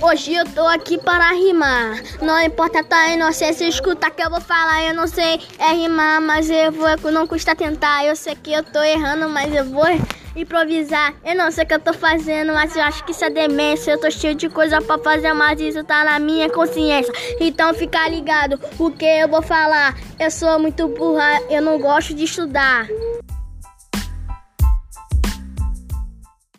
Hoje eu tô aqui para rimar. Não importa tá inocência, escuta que eu vou falar. Eu não sei é rimar, mas eu vou. É não custa tentar. Eu sei que eu tô errando, mas eu vou improvisar. Eu não sei o que eu tô fazendo, mas eu acho que isso é demência. Eu tô cheio de coisa pra fazer, mas isso tá na minha consciência. Então fica ligado o que eu vou falar. Eu sou muito burra, eu não gosto de estudar.